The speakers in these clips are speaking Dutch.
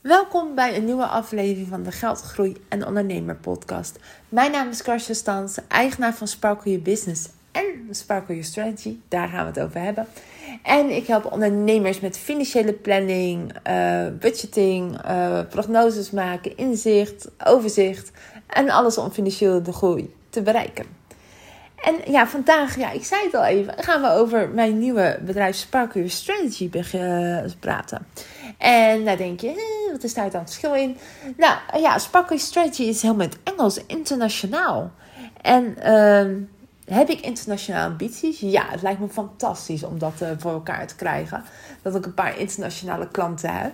Welkom bij een nieuwe aflevering van de Geldgroei en Ondernemer podcast. Mijn naam is Karsja Stans, eigenaar van Sparkle Your Business en Sparkle Your Strategy. Daar gaan we het over hebben. En ik help ondernemers met financiële planning, uh, budgeting, uh, prognoses maken, inzicht, overzicht en alles om financiële groei te bereiken. En ja, vandaag, ja, ik zei het al even, gaan we over mijn nieuwe bedrijf Sparkle Strategy praten. En daar denk je, wat is daar dan het verschil in? Nou ja, Sparkle Strategy is helemaal in het Engels, internationaal. En uh, heb ik internationale ambities? Ja, het lijkt me fantastisch om dat uh, voor elkaar te krijgen. Dat ik een paar internationale klanten heb.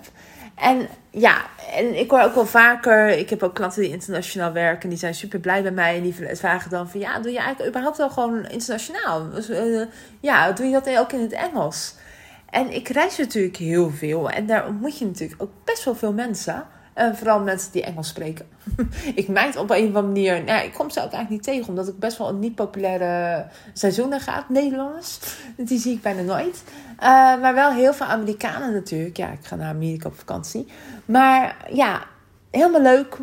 En ja, en ik hoor ook wel vaker, ik heb ook klanten die internationaal werken, die zijn super blij bij mij en die vragen dan van ja, doe je eigenlijk überhaupt wel gewoon internationaal? Dus, uh, ja, doe je dat ook in het Engels? En ik reis natuurlijk heel veel en daar ontmoet je natuurlijk ook best wel veel mensen. Vooral mensen die Engels spreken. ik meid op een of andere manier. Nou, ik kom ze ook eigenlijk niet tegen, omdat ik best wel een niet populaire seizoenen ga, Nederlands. Die zie ik bijna nooit. Uh, maar wel heel veel Amerikanen natuurlijk. Ja, ik ga naar Amerika op vakantie. Maar ja, helemaal leuk.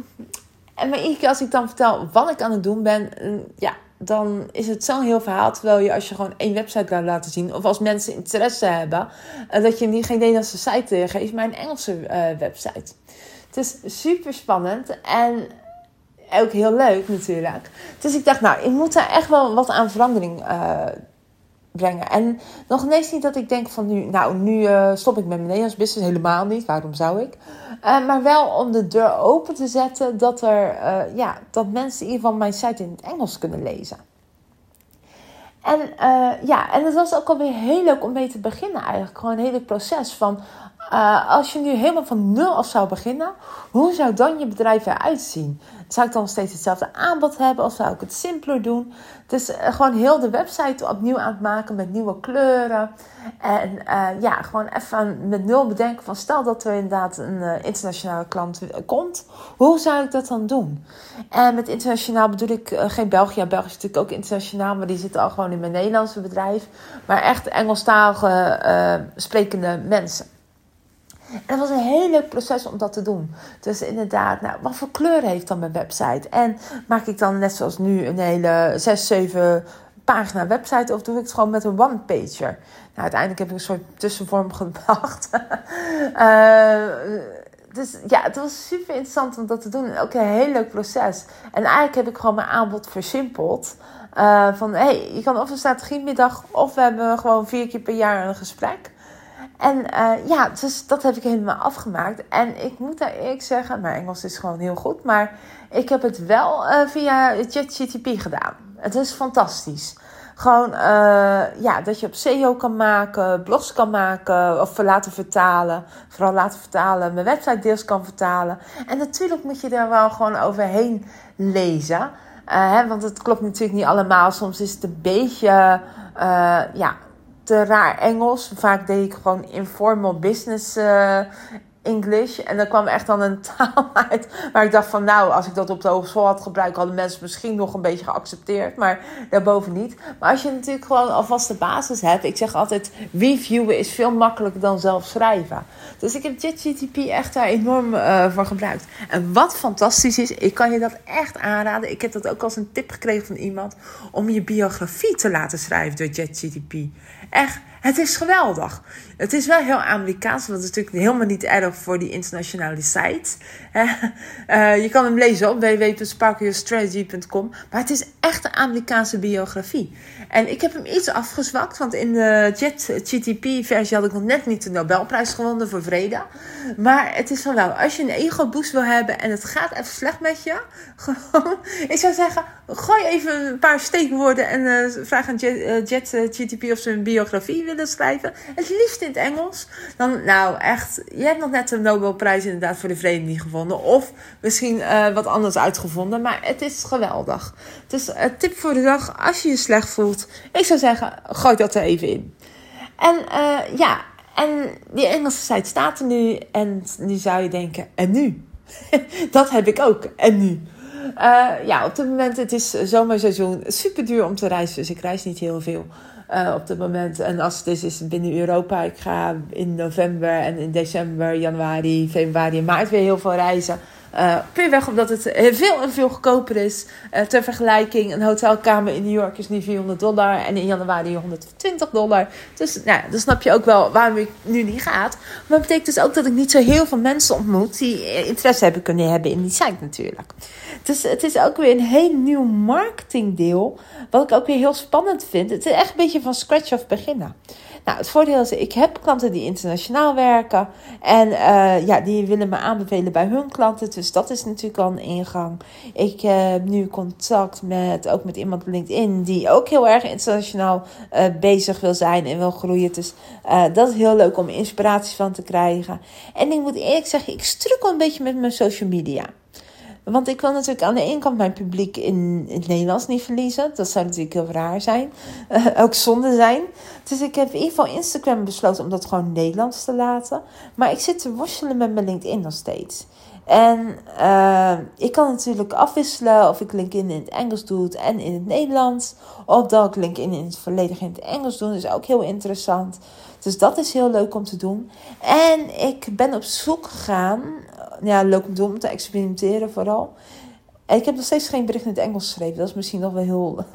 En maar iedere keer als ik dan vertel wat ik aan het doen ben, ja, dan is het zo'n heel verhaal. Terwijl je als je gewoon één website laat laten zien, of als mensen interesse hebben, dat je niet geen Nederlandse site geeft, maar een Engelse uh, website. Het is super spannend en ook heel leuk natuurlijk. Dus ik dacht, nou, ik moet daar echt wel wat aan verandering uh, brengen. En nog ineens niet dat ik denk van nu, nou, nu uh, stop ik met mijn Nederlands business. Helemaal niet. Waarom zou ik? Uh, maar wel om de deur open te zetten dat, er, ja, dat mensen in ieder geval mijn site in het Engels kunnen lezen. En ja, en het was ook alweer heel leuk om mee te beginnen eigenlijk. Gewoon een hele proces van uh, als je nu helemaal van nul af zou beginnen, hoe zou dan je bedrijf eruit zien? Zou ik dan steeds hetzelfde aanbod hebben of zou ik het simpeler doen? Dus uh, gewoon heel de website opnieuw aan het maken met nieuwe kleuren. En uh, ja, gewoon even met nul bedenken van stel dat er inderdaad een internationale klant komt. Hoe zou ik dat dan doen? En met internationaal bedoel ik geen België. België is natuurlijk ook internationaal, maar die zitten al gewoon in mijn Nederlandse bedrijf. Maar echt Engelstalige sprekende mensen. En dat was een heel leuk proces om dat te doen. Dus inderdaad, nou, wat voor kleur heeft dan mijn website? En maak ik dan net zoals nu een hele 6, 7 pagina website of doe ik het gewoon met een one-pager? Nou, uiteindelijk heb ik een soort tussenvorm gebracht. uh, dus ja, het was super interessant om dat te doen. En ook een heel leuk proces. En eigenlijk heb ik gewoon mijn aanbod versimpeld. Uh, van hé, hey, je kan of een strategiemiddag of we hebben gewoon vier keer per jaar een gesprek. En uh, ja, dus dat heb ik helemaal afgemaakt. En ik moet daar eerlijk zeggen, mijn Engels is gewoon heel goed. Maar ik heb het wel uh, via ChatGTP gedaan. Het is fantastisch. Gewoon, uh, ja, dat je op SEO kan maken, blogs kan maken of laten vertalen. Vooral laten vertalen, mijn website deels kan vertalen. En natuurlijk moet je daar wel gewoon overheen lezen. hè, want het klopt natuurlijk niet allemaal. Soms is het een beetje, ja raar Engels. Vaak deed ik gewoon informal business uh, English. En dan kwam echt dan een taal uit waar ik dacht van nou, als ik dat op de hogeschool had gebruikt, hadden mensen misschien nog een beetje geaccepteerd. Maar daarboven niet. Maar als je natuurlijk gewoon alvast de basis hebt. Ik zeg altijd, reviewen is veel makkelijker dan zelf schrijven. Dus ik heb ChatGTP echt daar enorm uh, voor gebruikt. En wat fantastisch is, ik kan je dat echt aanraden. Ik heb dat ook als een tip gekregen van iemand om je biografie te laten schrijven door ChatGTP. Echt, het is geweldig. Het is wel heel Amerikaans, want het is natuurlijk helemaal niet erg voor die internationale site. Uh, je kan hem lezen op www.sparkyourstrategy.com. Maar het is echt een Amerikaanse biografie. En ik heb hem iets afgezwakt, want in de GTP-versie had ik nog net niet de Nobelprijs gewonnen voor vrede. Maar het is van wel, als je een ego-boost wil hebben en het gaat even slecht met je, gewoon, ik zou zeggen, gooi even een paar steekwoorden en uh, vraag aan Jet, uh, of ze een biografie willen schrijven. Het liefst in het Engels. Dan, nou echt, je hebt nog net de Nobelprijs inderdaad voor de vrede niet gevonden. Of misschien uh, wat anders uitgevonden. Maar het is geweldig. Dus een tip voor de dag, als je je slecht voelt. Ik zou zeggen, gooi dat er even in. En uh, ja, en die Engelse site staat er nu. En nu zou je denken, en nu? dat heb ik ook. En nu? Uh, ja, op dit moment, het is zomerseizoen super duur om te reizen. Dus ik reis niet heel veel. uh, op dit moment. En als het is, is binnen Europa. Ik ga in november en in december, januari, februari en maart weer heel veel reizen. Uh, omdat het veel en veel goedkoper is. Uh, ter vergelijking, een hotelkamer in New York is nu 400 dollar en in januari 120 dollar. Dus nou, dan snap je ook wel waarom ik nu niet gaat. Maar dat betekent dus ook dat ik niet zo heel veel mensen ontmoet die interesse hebben kunnen hebben in die site natuurlijk. Dus het is ook weer een heel nieuw marketingdeel, wat ik ook weer heel spannend vind. Het is echt een beetje van scratch af beginnen. Nou, het voordeel is, ik heb klanten die internationaal werken. En uh, ja, die willen me aanbevelen bij hun klanten. Dus dat is natuurlijk al een ingang. Ik heb nu contact met, ook met iemand op LinkedIn die ook heel erg internationaal uh, bezig wil zijn en wil groeien. Dus uh, dat is heel leuk om inspiratie van te krijgen. En ik moet eerlijk zeggen, ik strukkel een beetje met mijn social media. Want ik wil natuurlijk aan de ene kant mijn publiek in, het Nederlands niet verliezen. Dat zou natuurlijk heel raar zijn. Uh, ook zonde zijn. Dus ik heb in ieder geval Instagram besloten om dat gewoon Nederlands te laten. Maar ik zit te worstelen met mijn LinkedIn nog steeds. En uh, ik kan natuurlijk afwisselen of ik LinkedIn in het Engels doe en in het Nederlands. Of dat ik LinkedIn in het volledig in het Engels doe. Is ook heel interessant. Dus dat is heel leuk om te doen. En ik ben op zoek gegaan ja, leuk om, te experimenteren vooral. En ik heb nog steeds geen bericht in het Engels geschreven. Dat is misschien nog wel heel.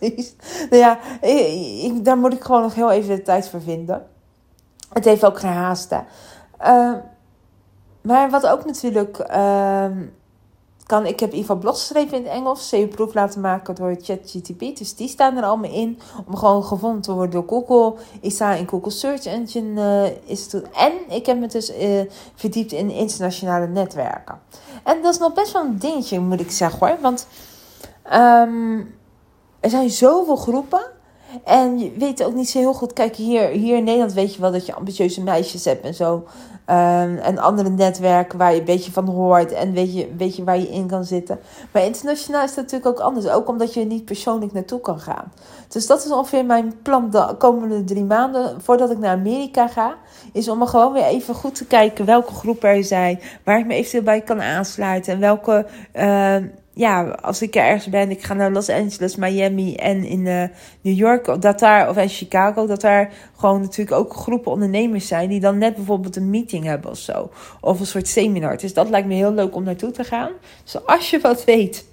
nou ja, ik, daar moet ik gewoon nog heel even de tijd voor vinden. Het heeft ook gehaast. Hè. Uh, maar wat ook natuurlijk. Uh, kan, ik heb blogs geschreven in het Engels. CU-proef laten maken door ChatGTP. Dus die staan er allemaal in. Om gewoon gevonden te worden door Google. Ik sta in Google Search Engine uh, Institute. En ik heb me dus uh, verdiept in internationale netwerken. En dat is nog best wel een dingetje, moet ik zeggen hoor. Want um, er zijn zoveel groepen. En je weet ook niet zo heel goed. Kijk, hier, hier in Nederland weet je wel dat je ambitieuze meisjes hebt en zo. Um, en andere netwerken waar je een beetje van hoort en weet je, weet je waar je in kan zitten. Maar internationaal is dat natuurlijk ook anders. Ook omdat je er niet persoonlijk naartoe kan gaan. Dus dat is ongeveer mijn plan de komende drie maanden voordat ik naar Amerika ga. Is om er gewoon weer even goed te kijken welke groepen er zijn. Waar ik me eventueel bij kan aansluiten. En welke... Uh, ja, als ik ergens ben, ik ga naar Los Angeles, Miami en in uh, New York, dat daar, of in Chicago, dat daar gewoon natuurlijk ook groepen ondernemers zijn die dan net bijvoorbeeld een meeting hebben of zo. Of een soort seminar. Dus dat lijkt me heel leuk om naartoe te gaan. Dus als je wat weet,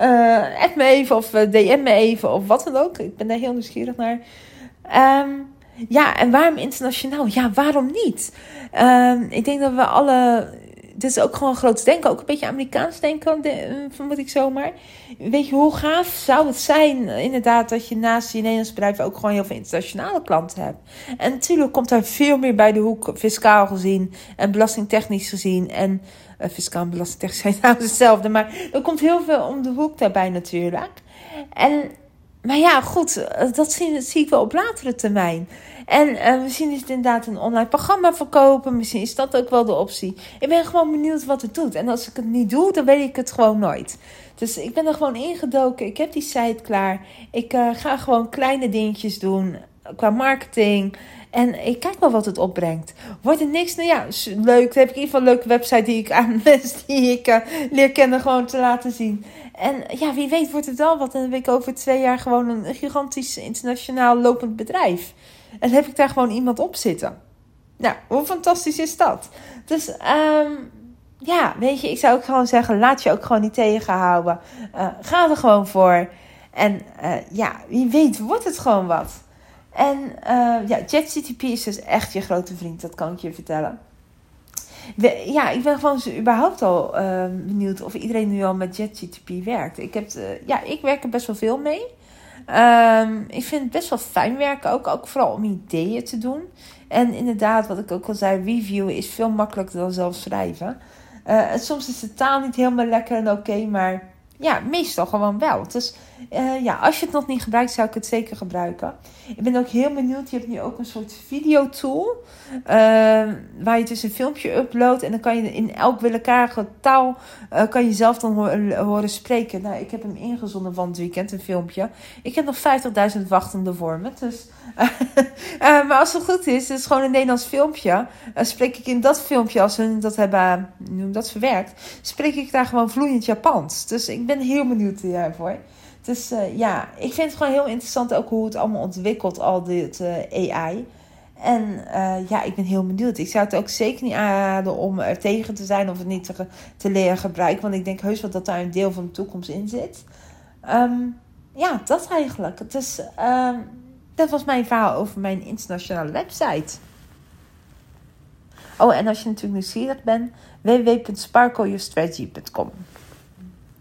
uh, add me even of uh, DM me even of wat dan ook. Ik ben daar heel nieuwsgierig naar. Um, ja, en waarom internationaal? Ja, waarom niet? Um, ik denk dat we alle dit is ook gewoon groot denken. Ook een beetje Amerikaans denken, vermoed ik zomaar. Weet je, hoe gaaf zou het zijn, inderdaad, dat je naast je Nederlands bedrijf ook gewoon heel veel internationale klanten hebt. En natuurlijk komt daar veel meer bij de hoek, fiscaal gezien en belastingtechnisch gezien. En uh, fiscaal en belastingtechnisch zijn nou hetzelfde, maar er komt heel veel om de hoek daarbij natuurlijk. En, maar ja, goed, dat zie, dat zie ik wel op latere termijn. En uh, misschien is het inderdaad een online programma verkopen. Misschien is dat ook wel de optie. Ik ben gewoon benieuwd wat het doet. En als ik het niet doe, dan weet ik het gewoon nooit. Dus ik ben er gewoon ingedoken. Ik heb die site klaar. Ik uh, ga gewoon kleine dingetjes doen qua marketing. En ik kijk wel wat het opbrengt. Wordt er niks? Nou ja, leuk. Heb ik in ieder geval een leuke website die ik aan mensen die ik uh, leer kennen gewoon te laten zien. En ja, wie weet wordt het wel wat. En dan ben ik over twee jaar gewoon een gigantisch internationaal lopend bedrijf. En heb ik daar gewoon iemand op zitten. Nou, hoe fantastisch is dat? Dus um, ja, weet je, ik zou ook gewoon zeggen: laat je ook gewoon niet tegenhouden. Uh, ga er gewoon voor. En uh, ja, wie weet, wordt het gewoon wat. En uh, ja, ChatGTP is dus echt je grote vriend, dat kan ik je vertellen. Ja, ik ben gewoon überhaupt al benieuwd of iedereen nu al met ChatGTP werkt. Ik, heb, ja, ik werk er best wel veel mee. Um, ik vind het best wel fijn werken ook. Ook vooral om ideeën te doen. En inderdaad, wat ik ook al zei, reviewen is veel makkelijker dan zelf schrijven. En soms is de taal niet helemaal lekker en oké, maar ja, meestal gewoon wel. Dus uh, ja, als je het nog niet gebruikt, zou ik het zeker gebruiken. Ik ben ook heel benieuwd. Je hebt nu ook een soort videotool. Uh, waar je dus een filmpje uploadt. En dan kan je in elk willekeurige taal. Uh, kan je zelf dan horen, spreken. Nou, ik heb hem ingezonden van het weekend, een filmpje. Ik heb nog 50.000 wachtende vormen. Dus, maar als het goed is, het is gewoon een Nederlands filmpje. spreek ik in dat filmpje, als ze dat hebben noem dat verwerkt. Spreek ik daar gewoon vloeiend Japans. Dus ik ben heel benieuwd hiervoor. Dus uh, ja, ik vind het gewoon heel interessant ook hoe het allemaal ontwikkelt, al dit uh, AI. En uh, ja, ik ben heel benieuwd. Ik zou het ook zeker niet aanraden om er tegen te zijn of het niet te, leren gebruiken. Want ik denk heus wel dat daar een deel van de toekomst in zit. Um, ja, dat eigenlijk. Dus um, dat was mijn verhaal over mijn internationale website. Oh, en als je natuurlijk nieuwsgierig bent, www.sparkleyourstrategy.com.